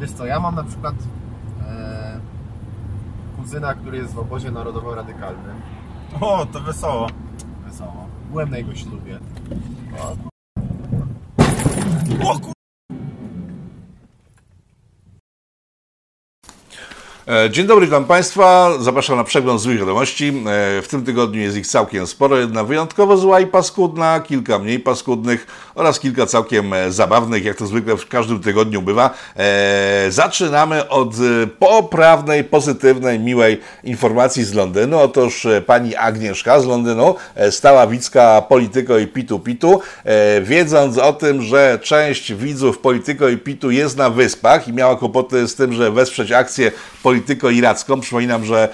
Wiesz co, ja mam na przykład e, kuzyna, który jest w obozie narodowo-radykalnym. O, to wesoło. Wesoło. Byłem na jego ślubie. O Dzień dobry, witam Państwa. Zapraszam na przegląd złych wiadomości. E, W tym tygodniu jest ich całkiem sporo. Jedna wyjątkowo zła i paskudna, kilka mniej paskudnych oraz kilka całkiem e, zabawnych, jak to zwykle w każdym tygodniu bywa. E, Zaczynamy od e, poprawnej, pozytywnej, miłej informacji z Londynu. Otóż e, pani Agnieszka z Londynu, e, stała widzka Polityko i Pitu Pitu, e, wiedząc o tym, że część widzów Polityko i Pitu jest na wyspach i miała kłopoty z tym, że wesprzeć akcję Polityko Iracką. Przypominam, że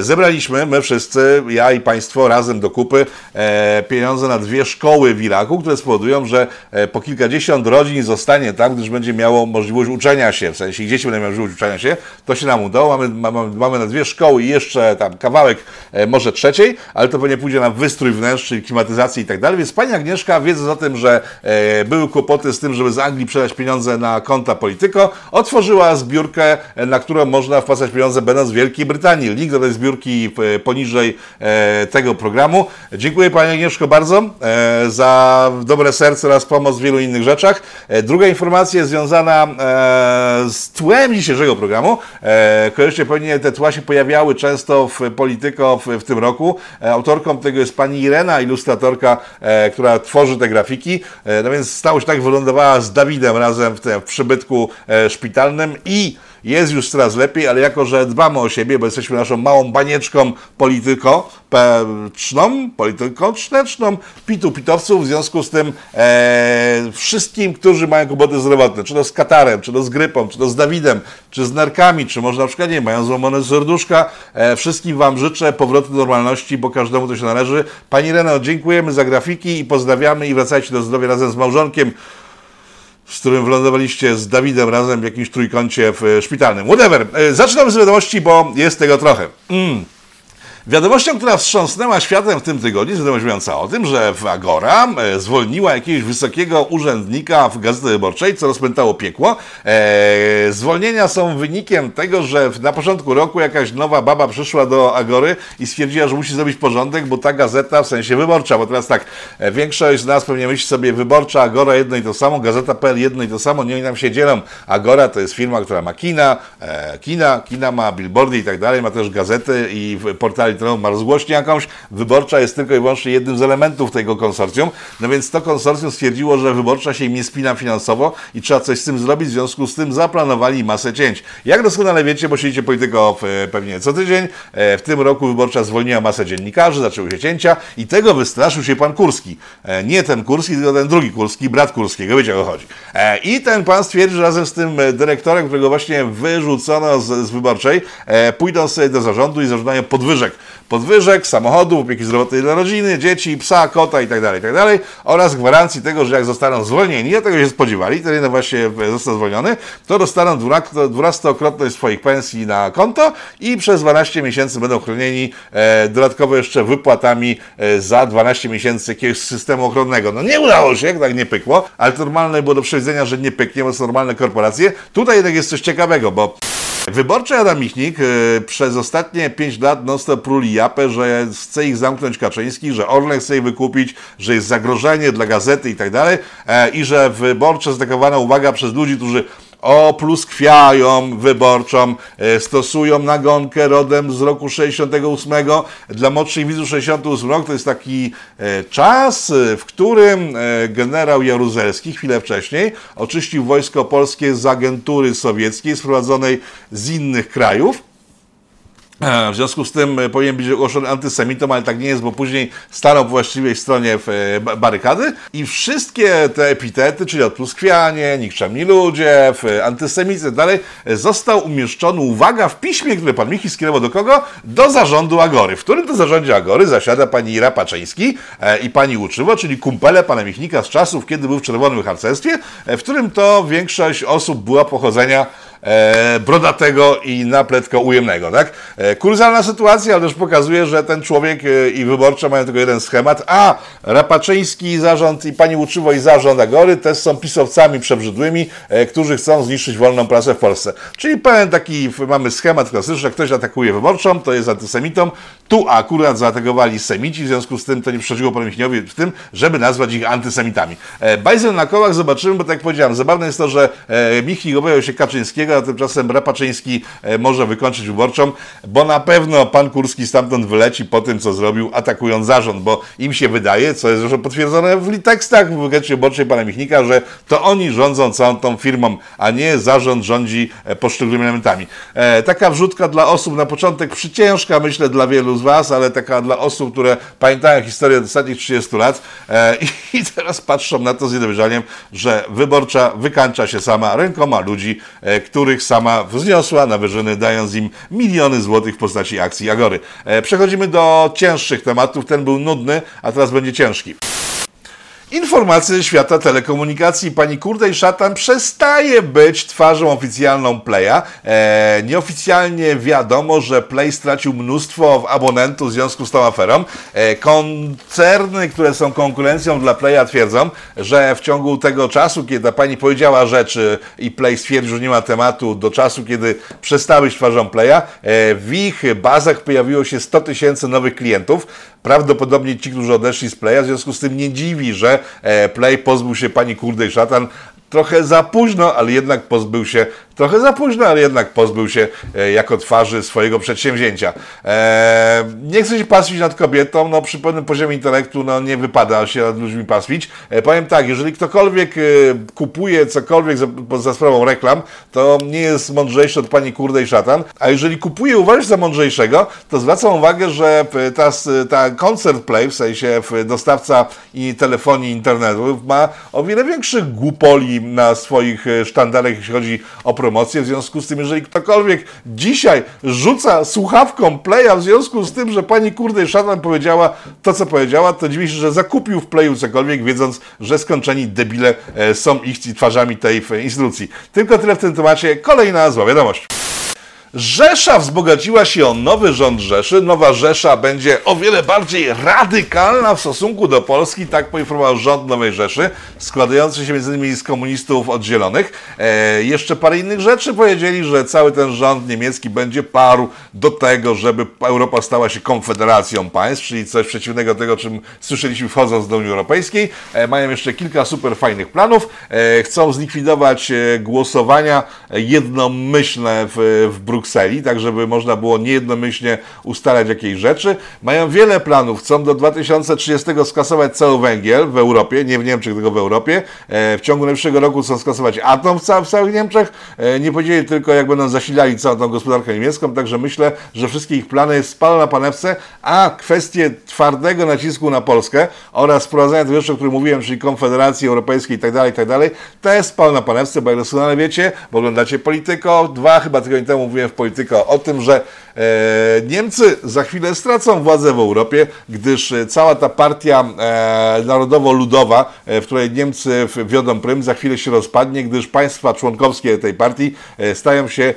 zebraliśmy, my wszyscy, ja i Państwo razem do kupy, e, pieniądze na dwie szkoły w Iraku, które spowodują, że e, po kilkadziesiąt rodzin zostanie tam, gdyż będzie miało możliwość uczenia się, w sensie dzieci będą miały możliwość uczenia się. To się nam udało, mamy, mamy, mamy na dwie szkoły i jeszcze tam kawałek e, może trzeciej, ale to pewnie pójdzie na wystrój wnętrz, czyli klimatyzację i tak dalej. Więc Pani Agnieszka, wiedząc o tym, że e, były kłopoty z tym, żeby z Anglii przelać pieniądze na konta Polityko, otworzyła zbiórkę, e, na którą można wpłacać pieniądze będąc w Wielkiej Brytanii. Link do tej zbiórki e, poniżej e, tego programu. Dziękuję Pani Agnieszko bardzo e, za dobre serce oraz pomoc w wielu innych rzeczach. Druga informacja jest związana z tłem dzisiejszego programu. E, Kojarzycie pewnie, te tła się pojawiały często w Polityko w, w tym roku. Autorką tego jest Pani Irena, ilustratorka, która tworzy te grafiki. No więc stało się tak, wylądowała z Dawidem razem w, tym, w przybytku szpitalnym i jest już coraz lepiej, ale jako, że dbamy o siebie, bo jesteśmy naszą małą banieczką politykowczną, politykowczną, pitu pitowców, w związku z tym e, wszystkim, którzy mają kłopoty zdrowotne, czy to z katarem, czy to z grypą, czy to z Dawidem, czy z nerkami, czy może na przykład, nie mają złamane serduszka, e, wszystkim Wam życzę powrotu do normalności, bo każdemu to się należy. Pani Reno, dziękujemy za grafiki i pozdrawiamy i wracajcie do zdrowia razem z małżonkiem z którym wylądowaliście z Dawidem razem w jakimś trójkącie w e, szpitalnym. Whatever. E, Zaczynamy z wiadomości, bo jest tego trochę. Mm. Wiadomością, która wstrząsnęła światem w tym tygodniu, jest wiadomość mówiąca o tym, że w Agora e, zwolniła jakiegoś wysokiego urzędnika w Gazecie Wyborczej, co rozpętało piekło. E, zwolnienia są wynikiem tego, że na początku roku jakaś nowa baba przyszła do Agory i stwierdziła, że musi zrobić porządek, bo ta gazeta, w sensie wyborcza, bo teraz tak, e, większość z nas pewnie myśli sobie wyborcza, Agora jedno i to samo, Gazeta.pl jedno i to samo, nie oni tam się dzielą. Agora to jest firma, która ma kina, e, kina, kina ma billboardy i tak dalej, ma też gazety i w- portali internetowe, ma rozgłośnię jakąś. Wyborcza jest tylko i wyłącznie jednym z elementów tego konsorcjum. No więc to konsorcjum stwierdziło, że wyborcza się im nie spina finansowo i trzeba coś z tym zrobić, w związku z tym zaplanowali masę cięć. Jak doskonale wiecie, bo siedzicie polityko w- pewnie co tydzień, e, w tym roku wyborcza zwolniła masę dziennikarzy, zaczęły się cięcia i tego wystraszył się pan Kurski. E, Nie ten Kurski, tylko ten drugi Kurski, brat Kurskiego, wiecie o co chodzi. E, I ten pan stwierdził, że razem z tym e, dyrektorem, którego właśnie wyrzucono z, z wyborczej, e, pójdą sobie do zarządu i zażądają podwyżek. Podwyżek, samochodów, opieki zdrowotnej dla rodziny, dzieci, psa, kota i tak dalej, i tak oraz gwarancji tego, że jak zostaną zwolnieni, a tego się spodziewali, ten jeden właśnie został zwolniony, to dostaną dwunak- dwunastokrotność swoich pensji na konto i przez 12 miesięcy będą chronieni e, dodatkowo jeszcze wypłatami e, za 12 miesięcy jakiegoś systemu ochronnego. No nie udało się, jak tak nie pykło, ale normalne było do przewidzenia, że nie pyknie, bo są normalne korporacje. Tutaj jednak jest coś ciekawego, bo Wyborczy Adam Michnik e, przez ostatnie 5 lat non-stop pruli japę, że chce ich zamknąć Kaczyński, że Orlen chce ich wykupić, że jest zagrożenie dla gazety i tak dalej e, i że wyborcze zatakowana uwaga przez ludzi, którzy opluskwiają wyborczą, e, stosują nagonkę rodem z roku 68. Dla młodszych widzów 68 rok to jest taki e, czas, e, w którym generał Jaruzelski chwilę wcześniej oczyścił wojsko polskie z agentury sowieckiej sprowadzonej z innych krajów. E, W związku z tym e, powinien być ogłoszony antysemitą, ale tak nie jest, bo później stanął po właściwej stronie e, ba- barykady i wszystkie te epitety, czyli odpluskwianie, nikczemni ludzie, i tak dalej, został umieszczony, uwaga, w piśmie, które pan Michi skierował do kogo? Do zarządu Agory, w którym to zarządzie Agory zasiada pani Ira Paczyński i pani Łuczywo, czyli kumpele pana Michnika z czasów, kiedy był w Czerwonym Harcerstwie, w którym to większość osób była pochodzenia e, brodatego i napletko ujemnego, tak? E, kurzalna sytuacja, ale też pokazuje, że ten człowiek e, i wyborcza mają tylko jeden schemat, a Rapaczyński zarząd i pani Łuczywo i zarząd Agory też są pisowcami przebrzydłymi, e, którzy chcą zniszczyć wolną prasę w Polsce. Czyli pewien taki mamy schemat klasyczny, że ktoś atakuje wyborczą, to jest antysemitą, tu akurat zaatakowali semici, w związku z tym to nie przeszkodziło panu Michniowi w tym, żeby nazwać ich antysemitami. E, Bajzel na kołach zobaczymy, bo tak jak powiedziałem, zabawne jest to, że e, Michnik obawiał się Kaczyńskiego, a tymczasem Rapaczyński e, może wykończyć wyborczą, bo na pewno pan Kurski stamtąd wyleci po tym, co zrobił, atakując zarząd, bo im się wydaje, co jest zresztą potwierdzone w tekstach w Gazecie Wyborczej pana Michnika, że to oni rządzą całą tą firmą, a nie zarząd rządzi e, poszczególnymi elementami. E, taka wrzutka dla osób na początek przyciężka, myślę, dla wielu z Was, ale taka dla osób, które pamiętają historię ostatnich 30 lat e, i, teraz patrzą na to z niedowierzaniem, że wyborcza wykańcza się sama rękoma ludzi, e, których sama wzniosła na wyżyny, dając im miliony złotych w postaci akcji Agory. E, przechodzimy do cięższych tematów. Ten był nudny, a teraz będzie ciężki. Informacje ze świata telekomunikacji. Pani Kurdej Szatan przestaje być twarzą oficjalną Playa. E, nieoficjalnie wiadomo, że Play stracił mnóstwo abonentów w związku z tą aferą. E, koncerny, które są konkurencją dla Playa twierdzą, że w ciągu tego czasu, kiedy ta pani powiedziała rzeczy i Play stwierdził, że nie ma tematu, do czasu, kiedy przestały być twarzą Playa, e, w ich bazach pojawiło się 100 tysięcy nowych klientów. Prawdopodobnie ci, którzy odeszli z Playa, w związku z tym nie dziwi, że Play pozbył się pani Kurdej Szatan. Trochę za późno, ale jednak pozbył się, trochę za późno, ale jednak pozbył się e, jako twarzy swojego przedsięwzięcia. E, nie chcę się pastwić nad kobietą, no przy pewnym poziomie intelektu no, nie wypada się nad ludźmi pastwić. E, powiem tak, jeżeli ktokolwiek e, kupuje cokolwiek za, za sprawą reklam, to nie jest mądrzejszy od pani Kurdej Szatan, a jeżeli kupuje uważać za mądrzejszego, to zwracam uwagę, że ta, ta Concert Play, w sensie dostawca i telefonii internetu, ma o wiele większych głupoli na swoich sztandarach, jeśli chodzi o promocję. W związku z tym, jeżeli ktokolwiek dzisiaj rzuca słuchawką playa, w związku z tym, że pani kurde szatan powiedziała to, co powiedziała, to dziwi się, że zakupił w playu cokolwiek, wiedząc, że skończeni debile e, są ich twarzami tej instytucji. Tylko tyle w tym temacie. Kolejna zła wiadomość. Rzesza wzbogaciła się o nowy rząd Rzeszy. Nowa Rzesza będzie o wiele bardziej radykalna w stosunku do Polski, tak poinformował rząd Nowej Rzeszy, składający się m.in. z komunistów od zielonych. E, jeszcze parę innych rzeczy powiedzieli, że cały ten rząd niemiecki będzie parł do tego, żeby Europa stała się konfederacją państw, czyli coś przeciwnego tego, czym słyszeliśmy wchodząc do Unii Europejskiej. E, mają jeszcze kilka super fajnych planów. E, chcą zlikwidować e, głosowania jednomyślne w, w Brukseli Brukseli, tak żeby można było niejednomyślnie ustalać jakieś rzeczy. Mają wiele planów, chcą do 2030 skasować cały węgiel w Europie, nie w Niemczech, tylko w Europie. E, w ciągu najbliższego roku chcą skasować atom w, w całych Niemczech. E, nie powiedzieli tylko, jak będą zasilali całą tą gospodarkę niemiecką, także myślę, że wszystkie ich plany jest na panewce, a kwestie twardego nacisku na Polskę oraz wprowadzenia tego rzeczy, o którym mówiłem, czyli Konfederacji Europejskiej itd., tak itd., tak to jest spalone na panewce, bo jak doskonale wiecie, bo oglądacie Polityko, dwa chyba tygodni temu mówiłem w o tym, że e, Niemcy za chwilę stracą władzę w Europie, gdyż e, cała ta partia e, narodowo-ludowa, e, w której Niemcy wiodą prym, za chwilę się rozpadnie, gdyż państwa członkowskie tej partii e, stają się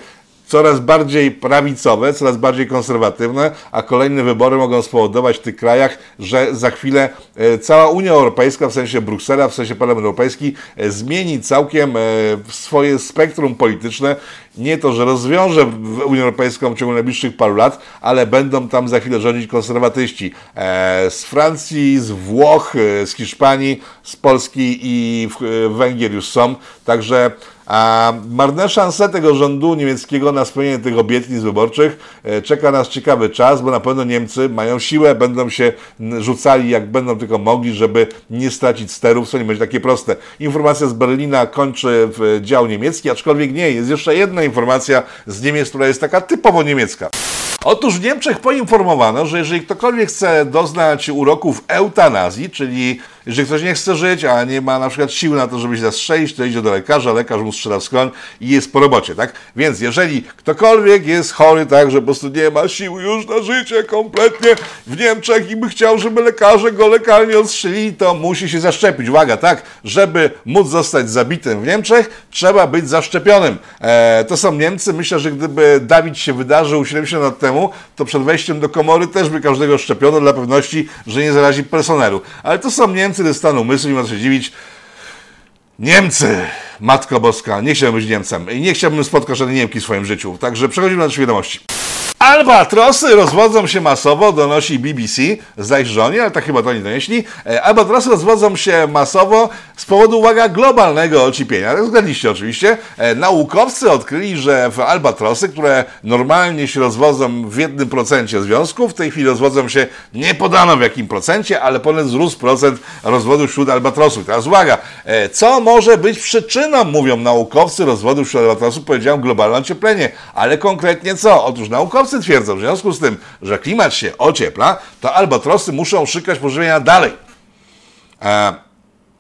coraz bardziej prawicowe, coraz bardziej konserwatywne, a kolejne wybory mogą spowodować w tych krajach, że za chwilę e, cała Unia Europejska, w sensie Bruksela, w sensie Parlament Europejski, e, zmieni całkiem e, swoje spektrum polityczne. Nie to, że rozwiąże Unię Europejską w ciągu najbliższych paru lat, ale będą tam za chwilę rządzić konserwatyści. Z Francji, z Włoch, z Hiszpanii, z Polski i Węgier już są. Także a marne szanse tego rządu niemieckiego na spełnienie tych obietnic wyborczych e, czeka nas ciekawy czas, bo na pewno Niemcy mają siłę, będą się rzucali jak będą tylko mogli, żeby nie stracić sterów, co nie będzie takie proste. Informacja z Berlina kończy w dział niemiecki, aczkolwiek nie, jest jeszcze jedna informacja z Niemiec, która jest taka typowo niemiecka. Otóż w Niemczech poinformowano, że jeżeli ktokolwiek chce doznać uroków eutanazji, czyli Jeżeli ktoś nie chce żyć, a nie ma na przykład siły na to, żeby się zastrzelić, to idzie do lekarza, lekarz mu strzela w skroń i jest po robocie, tak? Więc jeżeli ktokolwiek jest chory, tak, że po prostu nie ma siły już na życie kompletnie w Niemczech i by chciał, żeby lekarze go legalnie odstrzelili, to musi się zaszczepić. Uwaga, tak, żeby móc zostać zabitym w Niemczech, trzeba być zaszczepionym. E, to są Niemcy. Myślę, że gdyby Dawid się wydarzył 70 lat temu, to przed wejściem do komory też by każdego szczepiono dla pewności, że nie zarazi personelu. Ale to są Niemcy, to jest stan umysłu, nie ma co się dziwić. Niemcy! Matko Boska, nie chciałbym być Niemcem i nie chciałbym spotkać żadnej Niemki w swoim życiu. Także przechodzimy na nasze wiadomości. Albatrosy rozwodzą się masowo, donosi BBC, zaś żonie, ale tak chyba to nie donieśli. E, Albatrosy rozwodzą się masowo z powodu, uwaga, globalnego ocipienia. Zgadliście oczywiście. E, Naukowcy odkryli, że w albatrosy, które normalnie się rozwodzą w jednym procencie związków, w tej chwili rozwodzą się, nie podano w jakim procencie, ale ponad wzrósł procent rozwodu wśród albatrosów. Teraz uwaga, e, co może być przyczyną, mówią naukowcy, rozwodu wśród albatrosów? Powiedziałem globalne ocieplenie, ale konkretnie co? Otóż naukowcy twierdzą, w związku z tym, że klimat się ociepla, to albatrosy muszą szukać pożywienia dalej. E,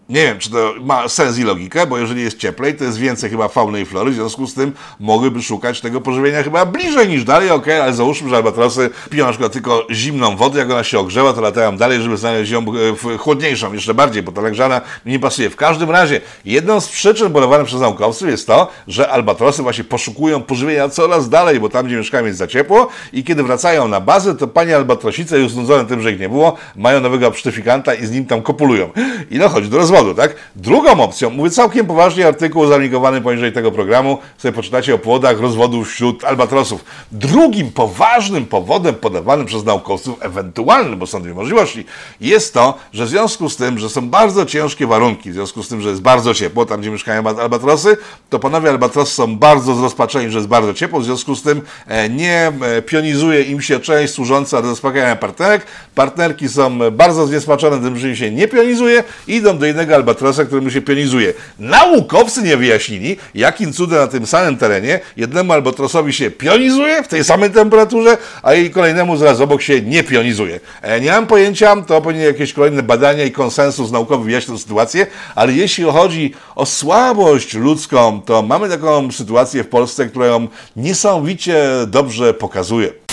nie wiem, czy to ma sens i logikę, bo jeżeli jest cieplej, to jest więcej chyba fauny i flory, w związku z tym mogłyby szukać tego pożywienia chyba bliżej niż dalej, ok, ale załóżmy, że albatrosy piją na przykład tylko zimną wodę, jak ona się ogrzewa, to latają dalej, żeby znaleźć ją e, chłodniejszą, jeszcze bardziej, bo ta legrzana nie pasuje. W każdym razie, jedną z przyczyn podawanych przez naukowców jest to, że albatrosy właśnie poszukują pożywienia coraz dalej, bo tam, gdzie mieszkają jest za ciepło i kiedy wracają na bazę, to panie albatrosice, już znudzone tym, że ich nie było, mają nowego psztyfikanta i z nim tam kopulują. I no chodzi do rozwoju tak? Drugą opcją, mówię całkiem poważnie, artykuł zalinkowany poniżej tego programu, sobie poczytacie o powodach rozwodu wśród albatrosów. Drugim poważnym powodem podawanym przez naukowców, ewentualnym, bo są dwie możliwości, jest to, że w związku z tym, że są bardzo ciężkie warunki, w związku z tym, że jest bardzo ciepło, tam gdzie mieszkają albatrosy, to panowie albatrosy są bardzo zrozpaczeni, że jest bardzo ciepło, w związku z tym e, nie e, pionizuje im się część służąca do zaspokajania partnerek. Partnerki są bardzo zniesmaczone tym, że im się nie pionizuje idą do innego albatrosa, któremu się pionizuje. Naukowcy nie wyjaśnili, jakim cudem na tym samym terenie jednemu albatrosowi się pionizuje w tej samej temperaturze, a jej kolejnemu zaraz obok się nie pionizuje. E, nie mam pojęcia, to powinien jakieś kolejne badania i konsensus naukowy wyjaśnić tę sytuację, ale jeśli chodzi o słabość ludzką, to mamy taką sytuację w Polsce, która ją niesamowicie dobrze pokazuje.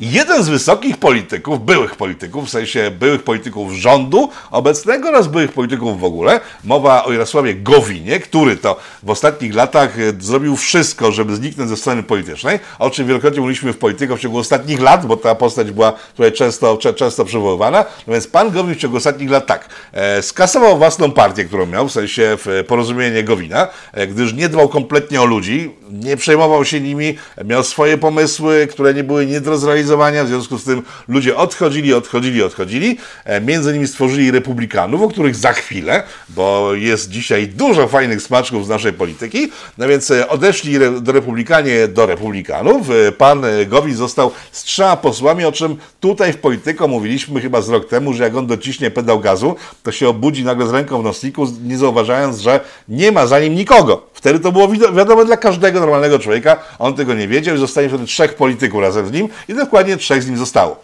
Jeden z wysokich polityków, byłych polityków, w sensie byłych polityków rządu obecnego oraz byłych polityków w ogóle, mowa o Jarosławie Gowinie, który to w ostatnich latach e, zrobił wszystko, żeby zniknąć ze sceny politycznej, o czym wielokrotnie mówiliśmy w polityce w ciągu ostatnich lat, bo ta postać była tutaj często, często przywoływana. No więc pan Gowin w ciągu ostatnich lat tak, e, skasował własną partię, którą miał, w sensie w porozumienie Gowina, e, gdyż nie dbał kompletnie o ludzi, nie przejmował się nimi, miał swoje pomysły, które nie były nie do zrealizowania, w związku z tym ludzie odchodzili, odchodzili, odchodzili. E, między innymi stworzyli republikanów, o których za chwilę, bo jest dzisiaj dużo fajnych smaczków z naszej polityki. No więc e, odeszli do republikanie do republikanów. E, pan Gowin został z trzema posłami, o czym tutaj w polityko mówiliśmy chyba z rok temu, że jak on dociśnie pedał gazu, to się obudzi nagle z ręką w nocniku, nie zauważając, że nie ma za nim nikogo. Wtedy to było wiadomo dla każdego normalnego człowieka. On tego nie wiedział i zostanie wtedy trzech polityków razem z nim i dokładnie trzech z nim zostało.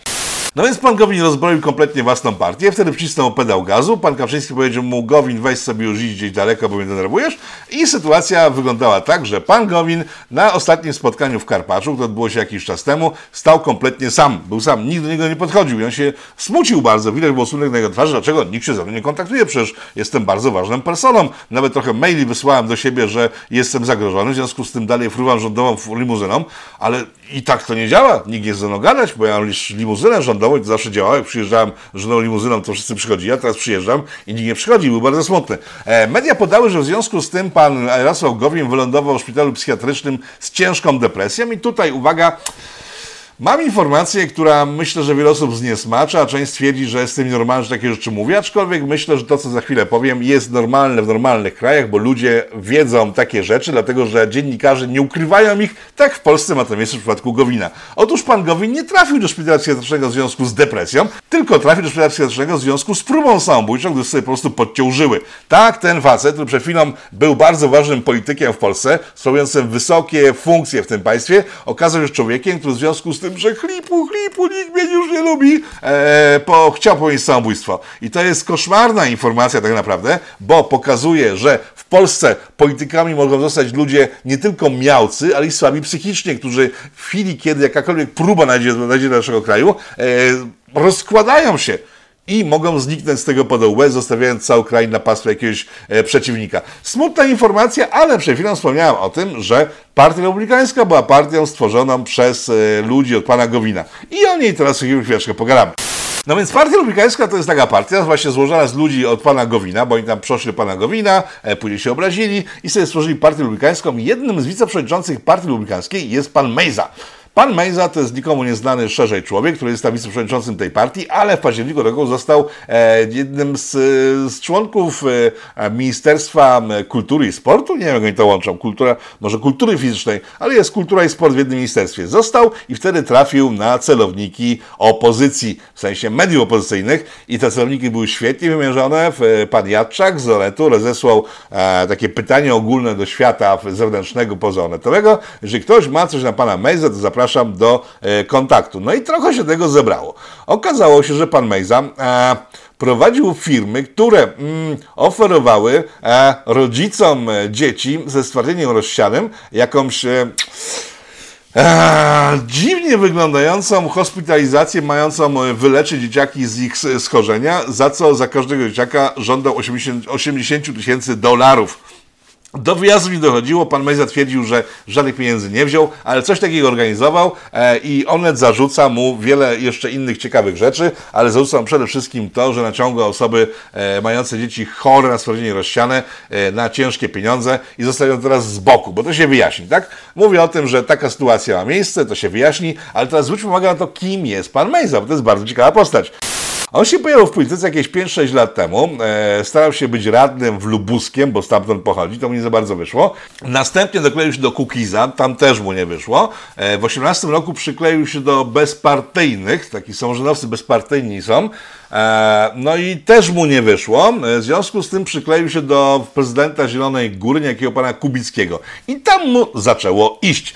No więc pan Gowin rozbroił kompletnie własną partię, wtedy wcisnął pedał gazu, pan Kaczyński powiedział mu, Gowin weź sobie już idź gdzieś daleko, bo mnie denerwujesz. I sytuacja wyglądała tak, że pan Gowin na ostatnim spotkaniu w Karpaczu, które odbyło się jakiś czas temu, stał kompletnie sam, był sam, nikt do niego nie podchodził. I on się smucił bardzo, widać było smutek na jego twarzy, dlaczego nikt się ze mną nie kontaktuje, przecież jestem bardzo ważną personą, nawet trochę maili wysłałem do siebie, że jestem zagrożony, w związku z tym dalej fruwam rządową limuzyną, ale i tak to nie działa, nikt nie ze mną gadać, bo ja mam limuzynę rządową, to zawsze działało. Jak przyjeżdżałem żoną limuzyną, to wszyscy przychodzili. Ja teraz przyjeżdżam i nikt nie przychodzi. Był bardzo smutny. E, media podały, że w związku z tym pan Jarosław Gowin wylądował w szpitalu psychiatrycznym z ciężką depresją i tutaj, uwaga, Mam informację, która myślę, że wiele osób zniesmacza, a część twierdzi, że jest tym normalne, że takie rzeczy mówię, aczkolwiek myślę, że to, co za chwilę powiem, jest normalne w normalnych krajach, bo ludzie wiedzą takie rzeczy, dlatego że dziennikarze nie ukrywają ich, tak w Polsce ma to miejsce w przypadku Gowina. Otóż pan Gowin nie trafił do szpitala psychiatrycznego w związku z depresją, tylko trafił do szpitala psychiatrycznego w związku z próbą samobójczą, gdy sobie po prostu podciął żyły. Tak, ten facet, który przed chwilą był bardzo ważnym politykiem w Polsce, sprawującym wysokie funkcje w tym państwie, okazał się człowiekiem, który w związku z tym, że chlipu, chlipu, nikt mnie już nie lubi, e, po, chciał popełnić samobójstwo. I to jest koszmarna informacja tak naprawdę, bo pokazuje, że w Polsce politykami mogą zostać ludzie nie tylko miałcy, ale i słabi psychicznie, którzy w chwili, kiedy jakakolwiek próba najdzie, do naszego kraju, e, rozkładają się i mogą zniknąć z tego podołu, zostawiając cały kraj na pastwę jakiegoś e, przeciwnika. Smutna informacja, ale przed chwilą wspomniałem o tym, że Partia Republikańska była partią stworzoną przez e, ludzi od pana Gowina. I o niej teraz chwileczkę pogadamy. No więc Partia Republikańska to jest taka partia właśnie złożona z ludzi od pana Gowina, bo oni tam przeszli pana Gowina, e, później się obrazili i sobie stworzyli Partię Republikańską. Jednym z wiceprzewodniczących Partii Republikańskiej jest pan Mejza. Pan Mejza to jest nikomu nieznany szerzej człowiek, który jest tam wiceprzewodniczącym tej partii, ale w październiku roku został e, jednym z, z członków e, Ministerstwa Kultury i Sportu. Nie wiem, jak oni to łączą. Kultura, może kultury fizycznej, ale jest kultura i sport w jednym ministerstwie. Został i wtedy trafił na celowniki opozycji, w sensie mediów opozycyjnych i te celowniki były świetnie wymierzone. Pan Jadczak z Onetu rozesłał e, takie pytanie ogólne do świata zewnętrznego pozaonetowego. Jeżeli ktoś ma coś na pana Mejza, to zapraszam zapraszam do e, kontaktu. No i trochę się tego zebrało. Okazało się, że pan Mejza e, prowadził firmy, które mm, oferowały e, rodzicom dzieci ze stwardnieniem rozsianym jakąś dziwnie wyglądającą hospitalizację mającą wyleczyć dzieciaki z ich schorzenia, za co za każdego dzieciaka żądał 80 tysięcy dolarów. Do wyjazdu nie dochodziło, pan Mejza twierdził, że żadnych pieniędzy nie wziął, ale coś takiego organizował e, i Onet zarzuca mu wiele jeszcze innych ciekawych rzeczy, ale zarzuca mu przede wszystkim to, że naciąga osoby e, mające dzieci chore na sprawdzenie rozsiane e, na ciężkie pieniądze i zostawią teraz z boku, bo to się wyjaśni, tak? Mówię o tym, że taka sytuacja ma miejsce, to się wyjaśni, ale teraz zwróćmy uwagę na to, kim jest pan Mejza, bo to jest bardzo ciekawa postać. On się pojawił w polityce jakieś 5-6 lat temu. E, starał się być radnym w Lubuskiem, bo stamtąd pochodzi, to mu nie za bardzo wyszło. Następnie dokleił się do Kukiza, tam też mu nie wyszło. E, w 18 roku przykleił się do bezpartyjnych, taki samorządowcy bezpartyjni są. E, no i też mu nie wyszło. E, w związku z tym przykleił się do prezydenta Zielonej Góry, niejakiego pana Kubickiego. I tam mu zaczęło iść.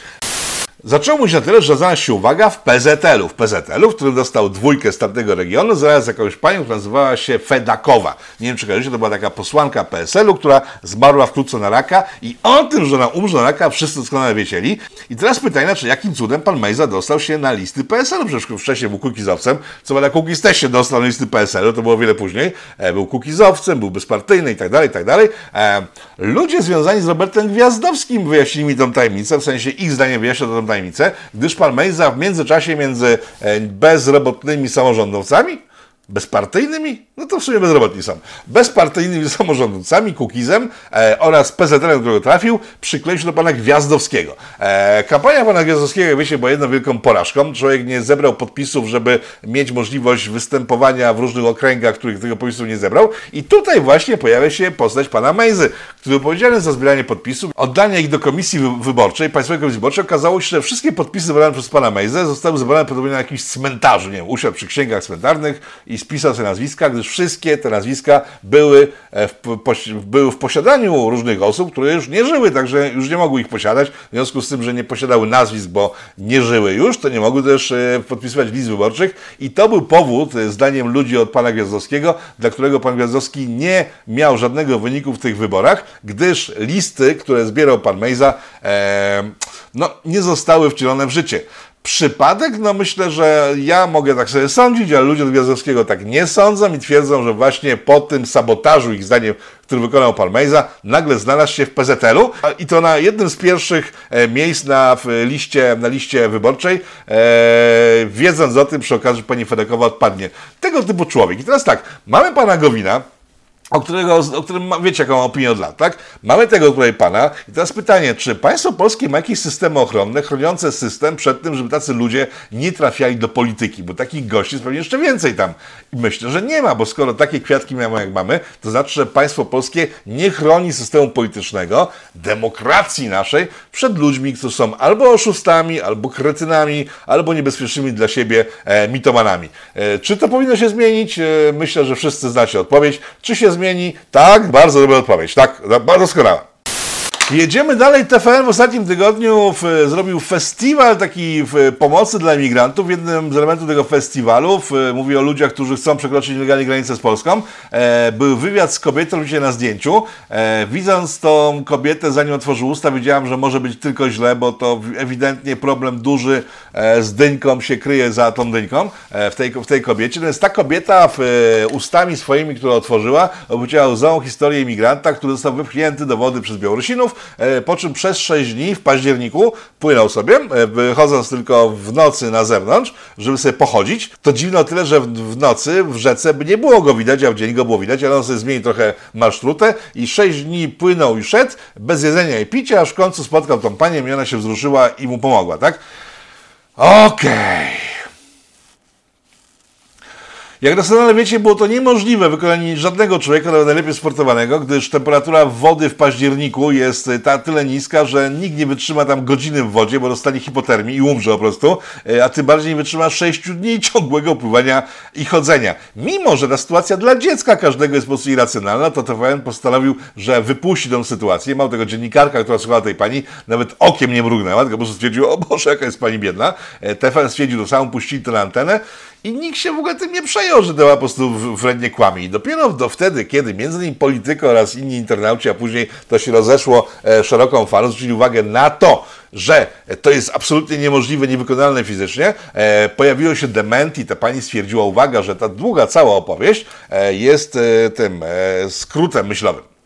Zaczęło mu się na tyle, że znalazła się uwaga w PZL-u. W PZL-u, w którym dostał dwójkę z tamtego regionu, zaraz jakąś panią, która nazywała się Fedakowa. Nie wiem, czy kojarzycie, to była taka posłanka PSL-u, która zmarła wkrótce na raka i o tym, że ona umrze na raka, wszyscy doskonale wiedzieli. I teraz pytanie, czy jakim cudem pan Mejza dostał się na listy PSL-u? Przecież wcześniej był kukizowcem, co prawda Kukiz też się dostał na listy PSL-u, to było wiele później. E, był kukizowcem, był bezpartyjny i tak dalej, i tak dalej. E, ludzie związani z Robertem Gwiazdowskim wyjaśnili mi tą tajemnicę, w sensie ich zdaniem wyjaśnią tą tajemnicę, gdyż pan Mejza w międzyczasie między e, bezrobotnymi samorządowcami bezpartyjnymi, no to w sumie bezrobotni są, bezpartyjnymi samorządowcami, Kukizem e, oraz PZL, którego trafił, przykleił się do pana Gwiazdowskiego. E, kampania pana Gwiazdowskiego, wiecie, była jedną wielką porażką. Człowiek nie zebrał podpisów, żeby mieć możliwość występowania w różnych okręgach, których tego podpisów nie zebrał. I tutaj właśnie pojawia się postać pana Mejzy, który odpowiedzialny za zbieranie podpisów, oddanie ich do komisji wyborczej, Państwowej Komisji Wyborczej. Okazało się, że wszystkie podpisy zebrane przez pana Mejzę zostały zebrane podobnie na jakimś cmentarzu, nie wiem, usiadł przy księgach cmentarnych i spisał te nazwiska, gdyż wszystkie te nazwiska były e, w, były w posiadaniu różnych osób, które już nie żyły, także już nie mogły ich posiadać. W związku z tym, że nie posiadały nazwisk, bo nie żyły już, to nie mogły też e, podpisywać list wyborczych i to był powód, e, zdaniem ludzi od pana Gwiazdowskiego, dla którego pan Gwiazdowski nie miał żadnego wyniku w tych wyborach, gdyż listy, które zbierał pan Mejza, e, no, nie zostały wcielone w życie przypadek? No myślę, że ja mogę tak sobie sądzić, ale ludzie od Gwiazdowskiego tak nie sądzą i twierdzą, że właśnie po tym sabotażu, ich zdaniem, który wykonał pan Mejza, nagle znalazł się w PZL-u i to na jednym z pierwszych e, miejsc na liście, na liście wyborczej, e, wiedząc o tym przy okazji, że pani Fedekowa odpadnie. Tego typu człowiek. I teraz tak, mamy pana Gowina, o, którego, o którym wiecie jaką opinię od lat, tak? Mamy tego tutaj pana i teraz pytanie, czy państwo polskie ma jakieś systemy ochronne chroniące system przed tym, żeby tacy ludzie nie trafiali do polityki, bo takich gości jest pewnie jeszcze więcej tam. I myślę, że nie ma, bo skoro takie kwiatki mamy jak mamy, to znaczy, że państwo polskie nie chroni systemu politycznego, demokracji naszej przed ludźmi, którzy są albo oszustami, albo kretynami, albo niebezpiecznymi dla siebie e, mitomanami. E, czy to powinno się zmienić? E, myślę, że wszyscy znacie odpowiedź. Czy się zmieni? Tak, bardzo dobra odpowiedź. Tak, bardzo doskonała. Jedziemy dalej. TVN w ostatnim tygodniu w, zrobił festiwal taki pomocy dla emigrantów. W jednym z elementów tego festiwalu, w, mówię o ludziach, którzy chcą przekroczyć nielegalnie granicę z Polską, e, był wywiad z kobietą, widzicie na zdjęciu. E, widząc tą kobietę, zanim otworzył usta, wiedziałem, że może być tylko źle, bo to ewidentnie problem duży e, z dyńką się kryje za tą dyńką e, w, tej, w tej kobiecie. Natomiast ta kobieta w, e, ustami swoimi, które otworzyła, opowiedziała łzą historię imigranta, który został wypchnięty do wody przez Białorusinów, po czym przez 6 dni w październiku płynął sobie, e, wychodząc tylko w nocy na zewnątrz, żeby sobie pochodzić. To dziwne o tyle, że w, nocy w rzece by nie było go widać, a w dzień go było widać, ale on sobie zmienił trochę marszrutę i 6 dni płynął i szedł bez jedzenia i picia, aż w końcu spotkał tą panią i ona się wzruszyła i mu pomogła, tak? Okej. Jak doskonale wiecie, było to niemożliwe wykonanie żadnego człowieka, nawet najlepiej sportowanego, gdyż temperatura wody w październiku jest ta tyle niska, że nikt nie wytrzyma tam godziny w wodzie, bo dostanie hipotermii i umrze po prostu, e, a tym bardziej nie wytrzyma 6 dni ciągłego pływania i chodzenia. Mimo, że ta sytuacja dla dziecka każdego jest po prostu irracjonalna, to TVN postanowił, że wypuści tę sytuację. Mało tego, dziennikarka, która słuchała tej pani, nawet okiem nie mrugnęła, tylko po prostu stwierdziła, o Boże, jaka jest pani biedna. E, TVN stwierdził to samo, puścili to na antenę i nikt się w ogóle tym nie przejął, że to po prostu wrednie kłamie. I dopiero do wtedy, kiedy między innymi polityko oraz inni internauci, a później to się rozeszło e, szeroką falą, zwrócili uwagę na to, że to jest absolutnie niemożliwe, niewykonalne fizycznie, e, pojawiło się dementi, ta pani stwierdziła, uwaga, że ta długa cała opowieść e, jest e, tym e, skrótem myślowym.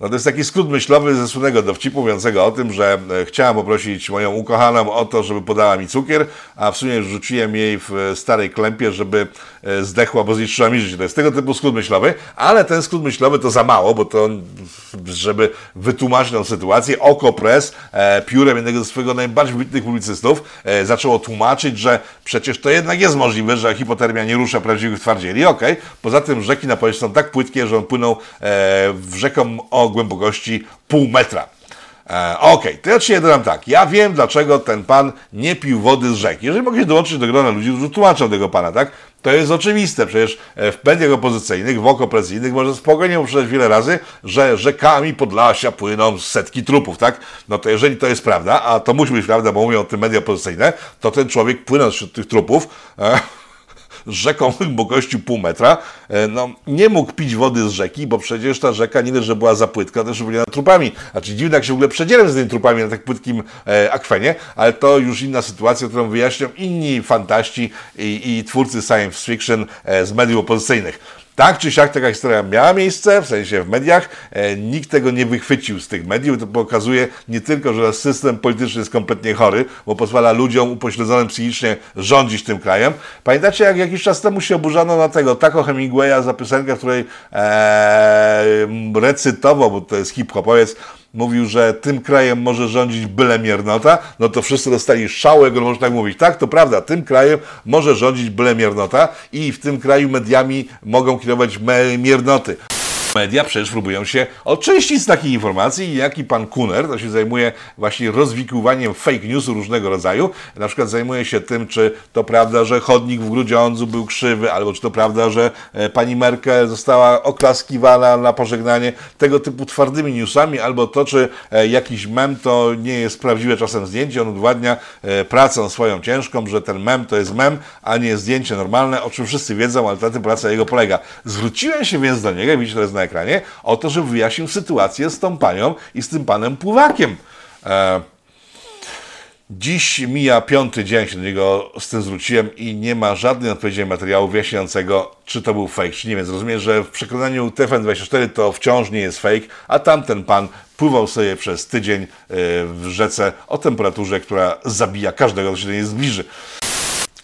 No to jest taki skrót myślowy ze słynnego dowcipu mówiącego o tym, że e, chciałam poprosić moją ukochaną o to, żeby podała mi cukier, a w sumie rzuciłem jej w e, starej klempie, żeby e, zdechła, bo zniszczyła mi życie. To jest tego typu skrót myślowy, ale ten skrót myślowy to za mało, bo to, żeby wytłumaczyć tę sytuację, Oko Press piórem jednego ze swojego najbardziej wybitnych publicystów zaczęło tłumaczyć, że przecież to jednak jest możliwe, że hipotermia nie rusza prawdziwych twardzieli. Okej, okay. poza tym rzeki na powierzchni są tak płytkie, że on płynął w rzeką o głębokości pół metra. E, Okej, okay, to ja ci dodam tak. Ja wiem, dlaczego ten pan nie pił wody z rzeki. Jeżeli mogę się dołączyć do grona ludzi, którzy tłumaczą tego pana, tak? To jest oczywiste. Przecież w mediach opozycyjnych, w okopresyjnych można spokojnie powtarzać wiele razy, że rzekami Podlasia płyną setki trupów, tak? No to jeżeli to jest prawda, a to musi być prawda, bo mówią o tym media opozycyjne, to ten człowiek płynąc wśród tych trupów, e, rzeką głębokości pół metra, e, no, nie mógł pić wody z rzeki, bo przecież ta rzeka nie dość, że była za płytka, też była trupami. Znaczy dziwne, jak się w ogóle przedzieram z tymi trupami na tak płytkim e, akwenie, ale to już inna sytuacja, którą wyjaśnią inni fantaści i, i twórcy science fiction e, z mediów opozycyjnych. Tak czy siak taka historia miała miejsce, w sensie w mediach. E, nikt tego nie wychwycił z tych mediów. To pokazuje nie tylko, że system polityczny jest kompletnie chory, bo pozwala ludziom upośledzonym psychicznie rządzić tym krajem. Pamiętacie, jak jakiś czas temu się oburzano na tego Taco Hemingwaya za piosenkę, w której e, recytował, bo to jest hip-hopowiec, mówił, że tym krajem może rządzić byle miernota, no to wszyscy dostali szału, jak można tak mówić. Tak, to prawda, tym krajem może rządzić byle miernota i w tym kraju mediami mogą kierować miernoty. Media przecież próbują się oczyścić z takich informacji, jak i pan Kuner, to się zajmuje właśnie rozwikływaniem fake newsu różnego rodzaju. Na przykład zajmuje się tym, czy to prawda, że chodnik w Grudziądzu był krzywy, albo czy to prawda, że e, pani Merkel została oklaskiwana na pożegnanie. Tego typu twardymi newsami, albo to, czy e, jakiś mem to nie jest prawdziwe czasem zdjęcie. On udowadnia e, pracą swoją ciężką, że ten mem to jest mem, a nie zdjęcie normalne, o czym wszyscy wiedzą, ale na tym praca jego polega. Zwróciłem się więc do niego, widzicie teraz na ekranie, o to, żeby wyjaśnił sytuację z tą panią i z tym panem Pływakiem. E, Dziś mija piąty dzień, się do niego z tym zwróciłem i nie ma żadnej odpowiedzi materiału wyjaśniającego, czy to był fake, czy nie. Więc rozumiem, że w przekonaniu TFN24 to wciąż nie jest fake, a tamten pan pływał sobie przez tydzień e, w rzece o temperaturze, która zabija każdego, kto się do niej zbliży.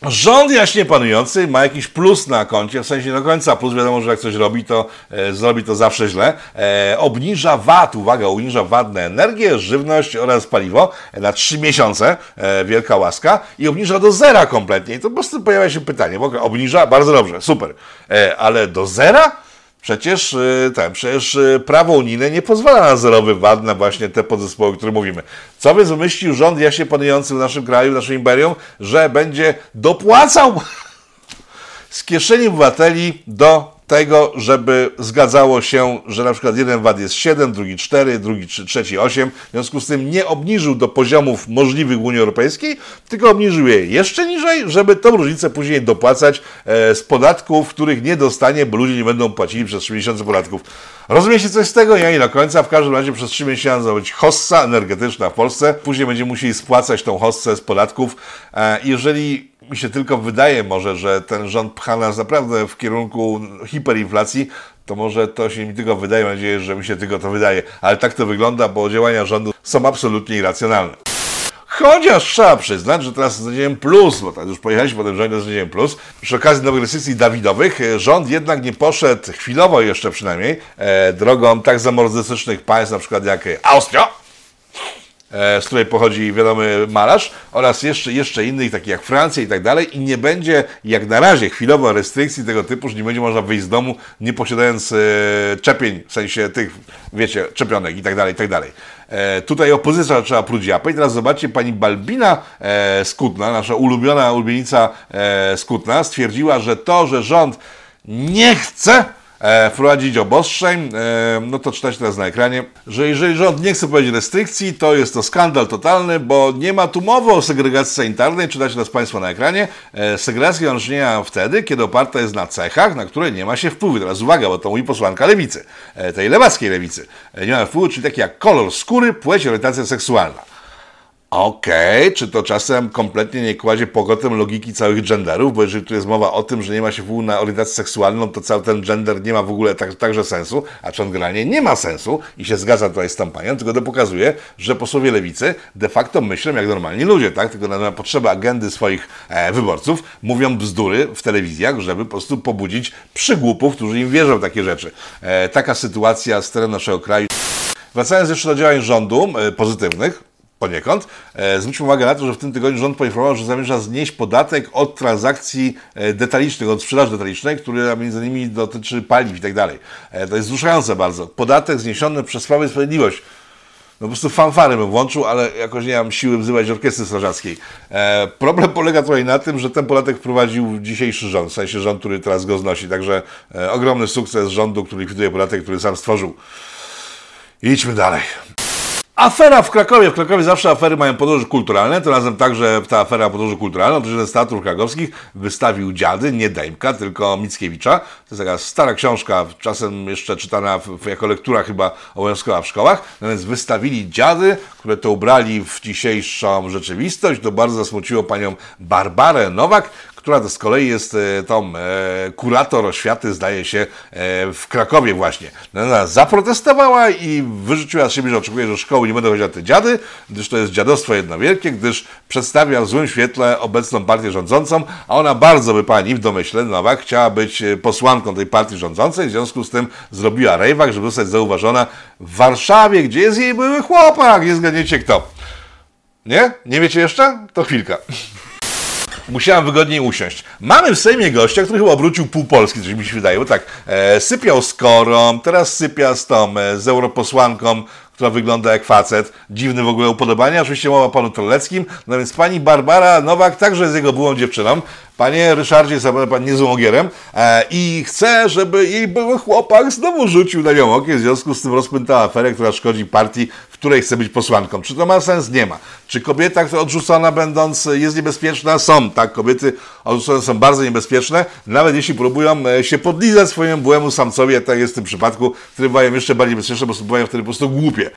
Rząd jaśnie panujący ma jakiś plus na koncie, w sensie do końca plus, wiadomo, że jak coś robi, to e, zrobi to zawsze źle. E, obniża VAT, uwaga, obniża VAT na energię, żywność oraz paliwo na 3 miesiące, e, wielka łaska, i obniża do zera kompletnie. I to po prostu pojawia się pytanie, bo obniża, bardzo dobrze, super, e, ale do zera? Przecież, y, ten, przecież y, prawo unijne nie pozwala na zerowy VAT na właśnie te podzespoły, o których mówimy. Co by wymyślił rząd jaśnie panujący w naszym kraju, w naszym imperium, że będzie dopłacał z kieszeni obywateli do tego, żeby zgadzało się, że na przykład jeden VAT jest 7, drugi 4, drugi 3, trzeci 8. W związku z tym nie obniżył do poziomów możliwych w Unii Europejskiej, tylko obniżył je jeszcze niżej, żeby tą różnicę później dopłacać e, z podatków, których nie dostanie, bo ludzie nie będą płacili przez 3 miesiące podatków. Rozumiecie coś z tego? Ja nie do końca. W każdym razie przez 3 miesiące być hossa energetyczna w Polsce. Później będziemy musieli spłacać tą hossę z podatków. E, Jeżeli mi się tylko wydaje może, że ten rząd pcha nas naprawdę w kierunku hiperinflacji, to może to się mi tylko wydaje, mam nadzieję, że mi się tylko to wydaje. Ale tak to wygląda, bo działania rządu są absolutnie irracjonalne. Chociaż trzeba przyznać, że teraz znajdziemy plus, bo tak już pojechaliśmy po tym rządzie znajdziemy plus. Przy okazji nowych restrykcji Dawidowych e, rząd jednak nie poszedł, chwilowo jeszcze przynajmniej, e, drogą tak zamordystycznych państw, na przykład jak Austria, z której pochodzi wiadomy malarz, oraz jeszcze, jeszcze innych, takich jak Francja i tak dalej, i nie będzie, jak na razie, chwilowo restrykcji tego typu, że nie będzie można wyjść z domu, nie posiadając e, czepień, w sensie tych, wiecie, czepionek i tak dalej, i tak dalej. E, tutaj opozycja zaczęła pruć japę i teraz zobaczcie, pani Balbina e, Skutna, nasza ulubiona ulubienica e, Skutna, stwierdziła, że to, że rząd nie chce e, wprowadzić obostrzeń, e, no to czytać teraz na ekranie, że jeżeli rząd nie chce wprowadzić restrykcji, to jest to skandal totalny, bo nie ma tu mowy o segregacji sanitarnej, czytacie teraz Państwo na ekranie. E, segregacja ma czynienia wtedy, kiedy oparta jest na cechach, na które nie ma się wpływu. Teraz uwaga, bo to mówi posłanka lewicy, e, tej lewackiej lewicy. E, nie ma wpływu, czyli takie jak kolor skóry, płeć, orientacja seksualna. Okej, czy to czasem kompletnie nie kładzie pogotem logiki całych genderów, bo jeżeli tu jest mowa o tym, że nie ma się wpływu na orientację seksualną, to cały ten gender nie ma w ogóle tak, także sensu, a czy on generalnie nie ma sensu i się zgadza tutaj z tą panią, tylko to pokazuje, że posłowie lewicy de facto myślą jak normalni ludzie, tak? Tylko na potrzeby agendy swoich e, wyborców mówią bzdury w telewizjach, żeby po prostu pobudzić przygłupów, którzy im wierzą w takie rzeczy. E, taka sytuacja z terenu naszego kraju. Wracając jeszcze do działań rządu e, pozytywnych, poniekąd. E, zwróćmy uwagę na to, że w tym tygodniu rząd poinformował, że zamierza znieść podatek od transakcji e, detalicznych, od sprzedaży detalicznej, który między innymi dotyczy paliw i tak dalej. E, to jest wzruszające bardzo. Podatek zniesiony przez Prawo i Sprawiedliwość. No po prostu fanfary bym włączył, ale jakoś nie mam siły wzywać orkiestry strażackiej. E, problem polega tutaj na tym, że ten podatek wprowadził dzisiejszy rząd, w sensie rząd, który teraz go znosi. Także e, ogromny sukces rządu, który likwiduje podatek, który sam stworzył. Idźmy dalej. Afera w Krakowie. W Krakowie zawsze afery mają podróże kulturalne. Tym razem także ta afera podróży kulturalna. Otóż jeden z teatrów krakowskich wystawił dziady, nie Dejmka, tylko Mickiewicza. To jest taka stara książka, czasem jeszcze czytana w, jako lektura chyba obowiązkowa w szkołach. Natomiast wystawili dziady, które to ubrali w dzisiejszą rzeczywistość. To bardzo zasmuciło panią Barbarę Nowak, która to z kolei jest e, tą e, kurator oświaty, zdaje się, e, w Krakowie właśnie. No, Ona zaprotestowała i wyrzuciła z siebie, że oczekuje, że szkoły nie będą chodzić te dziady, gdyż to jest dziadostwo jedno wielkie, gdyż przedstawia w złym świetle obecną partię rządzącą, a ona bardzo by pani w domyśle, Nowak, chciała być posłanką tej partii rządzącej, w związku z tym zrobiła rejwak, żeby zostać zauważona w Warszawie, gdzie jest jej były chłopak, nie zgadniecie kto. Nie? Nie wiecie jeszcze? To chwilka musiałem wygodniej usiąść. Mamy w Sejmie gościa, który chyba obrócił pół Polski, coś mi się wydaje, bo tak, e, sypiał z korą, teraz sypia z tą, e, z europosłanką, która wygląda jak facet. Dziwny w ogóle upodobania. Oczywiście mowa o panu Troleckim. No więc pani Barbara Nowak także jest jego byłą dziewczyną. Panie Ryszardzie, zapewne pan niezłym ogierem e, i chce, żeby jej były chłopak znowu rzucił na nią okiem, w związku z tym rozpętała aferę, która szkodzi partii, której chce być posłanką. Czy to ma sens? Nie ma. Czy kobieta, odrzucona będąc jest niebezpieczna? Są, tak. Kobiety odrzucone są bardzo niebezpieczne, nawet jeśli próbują e, się podlizać swojemu byłemu samcowi, jak tak jest w tym przypadku, które bywają jeszcze bardziej bezpieczne, bo bywają wtedy po prostu głupie.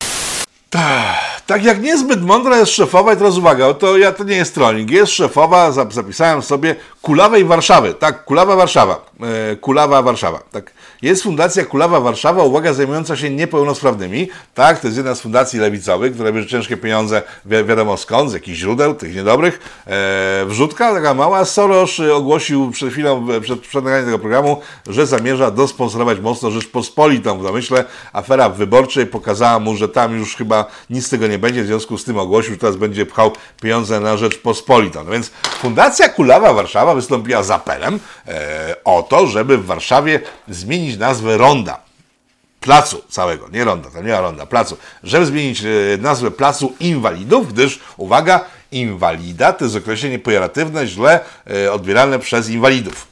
Tak jak niezbyt mądra jest szefowa, i teraz uwaga, to ja to nie jest trolling, jest szefowa, zapisałem sobie Kulawej Warszawy, tak, Kulawa Warszawa, e, Kulawa Warszawa, tak. Jest Fundacja Kulawa Warszawa, uwaga, zajmująca się niepełnosprawnymi, tak, to jest jedna z fundacji lewicowych, która bierze ciężkie pieniądze, wi wiadomo skąd, z jakichś źródeł, tych niedobrych. E, wrzutka taka mała, Soros ogłosił przed chwilą, przed, przed nagraniem tego programu, że zamierza dosponsorować mocno Rzeczpospolitą w domyśle. Afera wyborczej pokazała mu, że tam już chyba nic z tego nie będzie, w związku z tym ogłosił, że teraz będzie pchał pieniądze na Rzeczpospolitą. No więc Fundacja Kulawa Warszawa wystąpiła z apelem e, o to, żeby w Warszawie zmienić nazwę ronda placu całego, nie ronda, to nie ma ronda, placu, żeby zmienić e, nazwę placu inwalidów, gdyż, uwaga, inwalida to jest określenie pejoratywne, źle e, odbierane przez inwalidów.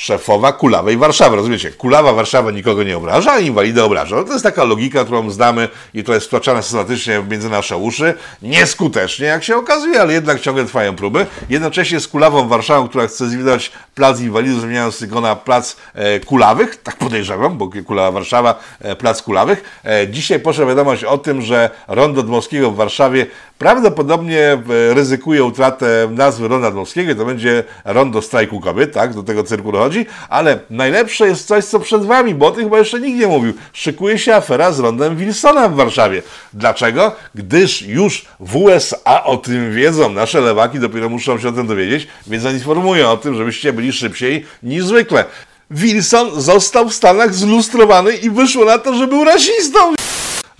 Szefowa kulawej Warszawy. Rozumiecie? Kulawa Warszawa nikogo nie obraża, a inwalidę obraża. No to jest taka logika, którą znamy i to jest wtłaczane systematycznie między nasze uszy. Nieskutecznie, jak się okazuje, ale jednak ciągle trwają próby. Jednocześnie z kulawą Warszawą, która chce zlikwidować plac inwalidów, zmieniając go na plac e, kulawych, tak podejrzewam, bo kulawa Warszawa, e, plac kulawych. E, dzisiaj poszła wiadomość o tym, że Rondo Dmowskiego w Warszawie prawdopodobnie e, ryzykuje utratę nazwy Ronda Dmowskiego to będzie Rondo Strajku Kobiet, tak? Do tego cyrku dochodzi, ale najlepsze jest coś, co przed Wami, bo o tym chyba jeszcze nikt nie mówił. Szykuje się afera z Rondem Wilsona w Warszawie. Dlaczego? Gdyż już w USA o tym wiedzą. Nasze lewaki dopiero muszą się o tym dowiedzieć, więc informuję o tym, żebyście byli szybciej niż zwykle. Wilson został w Stanach zlustrowany i wyszło na to, że był rasistą.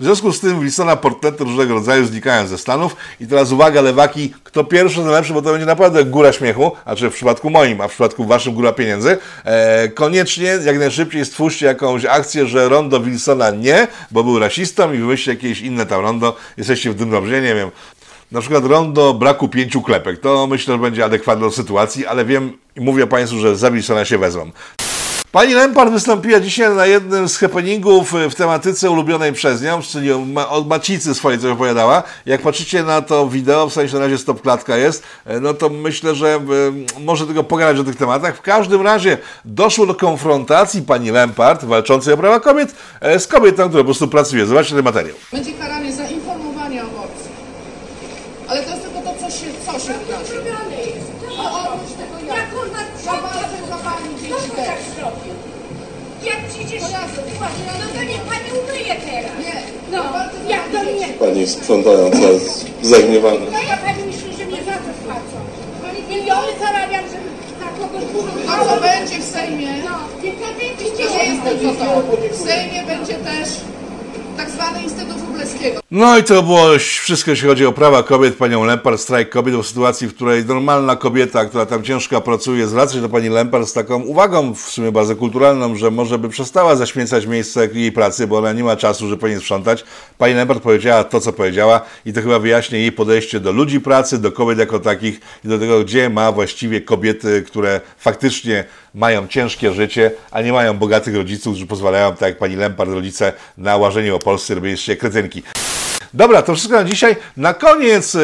W związku z tym Wilsona portrety różnego rodzaju znikają ze Stanów i teraz uwaga lewaki, kto pierwszy, ten lepszy, bo to będzie naprawdę góra śmiechu, a czy w przypadku moim, a w przypadku waszym góra pieniędzy. E, koniecznie jak najszybciej stwórzcie jakąś akcję, że rondo Wilsona nie, bo był rasistą i wymyślcie jakieś inne tam rondo. Jesteście w tym dobrze, nie wiem. Na przykład rondo braku pięciu klepek. To myślę, że będzie adekwatne do sytuacji, ale wiem i mówię Państwu, że za Wilsona się wezmą. Pani Lempart wystąpiła dzisiaj na jednym z happeningów w tematyce ulubionej przez nią, czyli od macicy swojej, co opowiadała. Jak patrzycie na to wideo, w sensie na razie stop klatka jest, no to myślę, że może tylko pogadać o tych tematach. W każdym razie doszło do konfrontacji pani Lempart, walczącej o prawa kobiet, z kobietą, która po prostu pracuje. Zobaczcie ten materiał. Będzie za informowanie o aborcji. Ale to jest tylko to, co się, co się wydarzy. A oprócz tego jak? Jak on ma Zawarty za pani Kto dzieci to tak też. zrobił? Jak przecież... No to niech pani umyje teraz. Nie. No, jak to pani nie? dzieci. Pani sprzątająca jest zagniewana. No ja pani myśli, że mnie za to płacą. Pani miliony zarabiam, żeby na kogoś To, co będzie w Sejmie, No, niech to będzie to nie jest tylko to. W Sejmie będzie też tak zwany Instytut Wróblewskiego. No i to było wszystko, jeśli chodzi o prawa kobiet, panią Lempart, strajk kobiet, w sytuacji, w której normalna kobieta, która tam ciężko pracuje, zwraca się do pani Lempart z taką uwagą, w sumie bardzo kulturalną, że może by przestała zaśmiecać miejsce jej pracy, bo ona nie ma czasu, żeby powinien sprzątać. Pani Lempart powiedziała to, co powiedziała i to chyba wyjaśnia jej podejście do ludzi pracy, do kobiet jako takich i do tego, gdzie ma właściwie kobiety, które faktycznie mają ciężkie życie, a nie mają bogatych rodziców, którzy pozwalają, tak jak pani Lempart, rodzice, na łażenie robienie się kretynki. Dobra, to wszystko na dzisiaj. Na koniec e,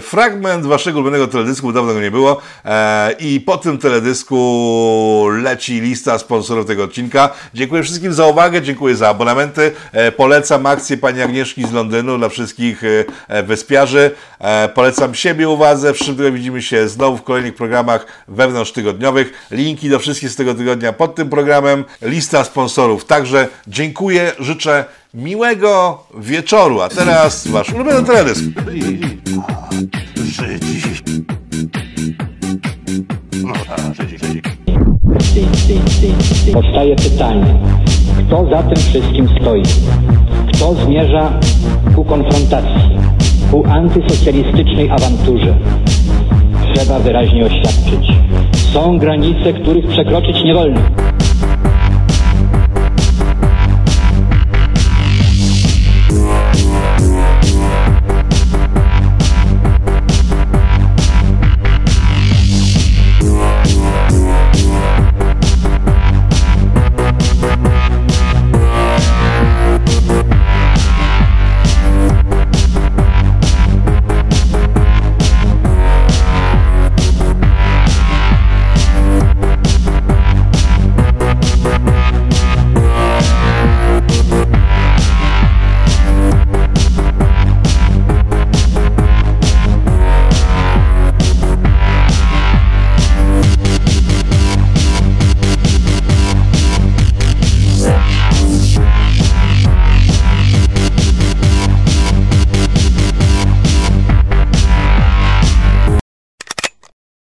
fragment waszego ulubionego teledysku, bo dawno go nie było. E, I po tym teledysku leci lista sponsorów tego odcinka. Dziękuję wszystkim za uwagę, dziękuję za abonamenty. E, polecam akcję pani Agnieszki z Londynu dla wszystkich e, e, wyspiarzy. E, polecam siebie uwadze. W przyszłym tygodniu widzimy się znowu w kolejnych programach wewnątrztygodniowych. Linki do wszystkich z tego tygodnia pod tym programem. Lista sponsorów. Także dziękuję, życzę miłego wieczoru. A teraz wasz ulubiony teledysk. Powstaje pytanie, kto za tym wszystkim stoi? Kto zmierza ku konfrontacji, ku antysocjalistycznej awanturze? Trzeba wyraźnie oświadczyć. Są granice, których przekroczyć nie wolno.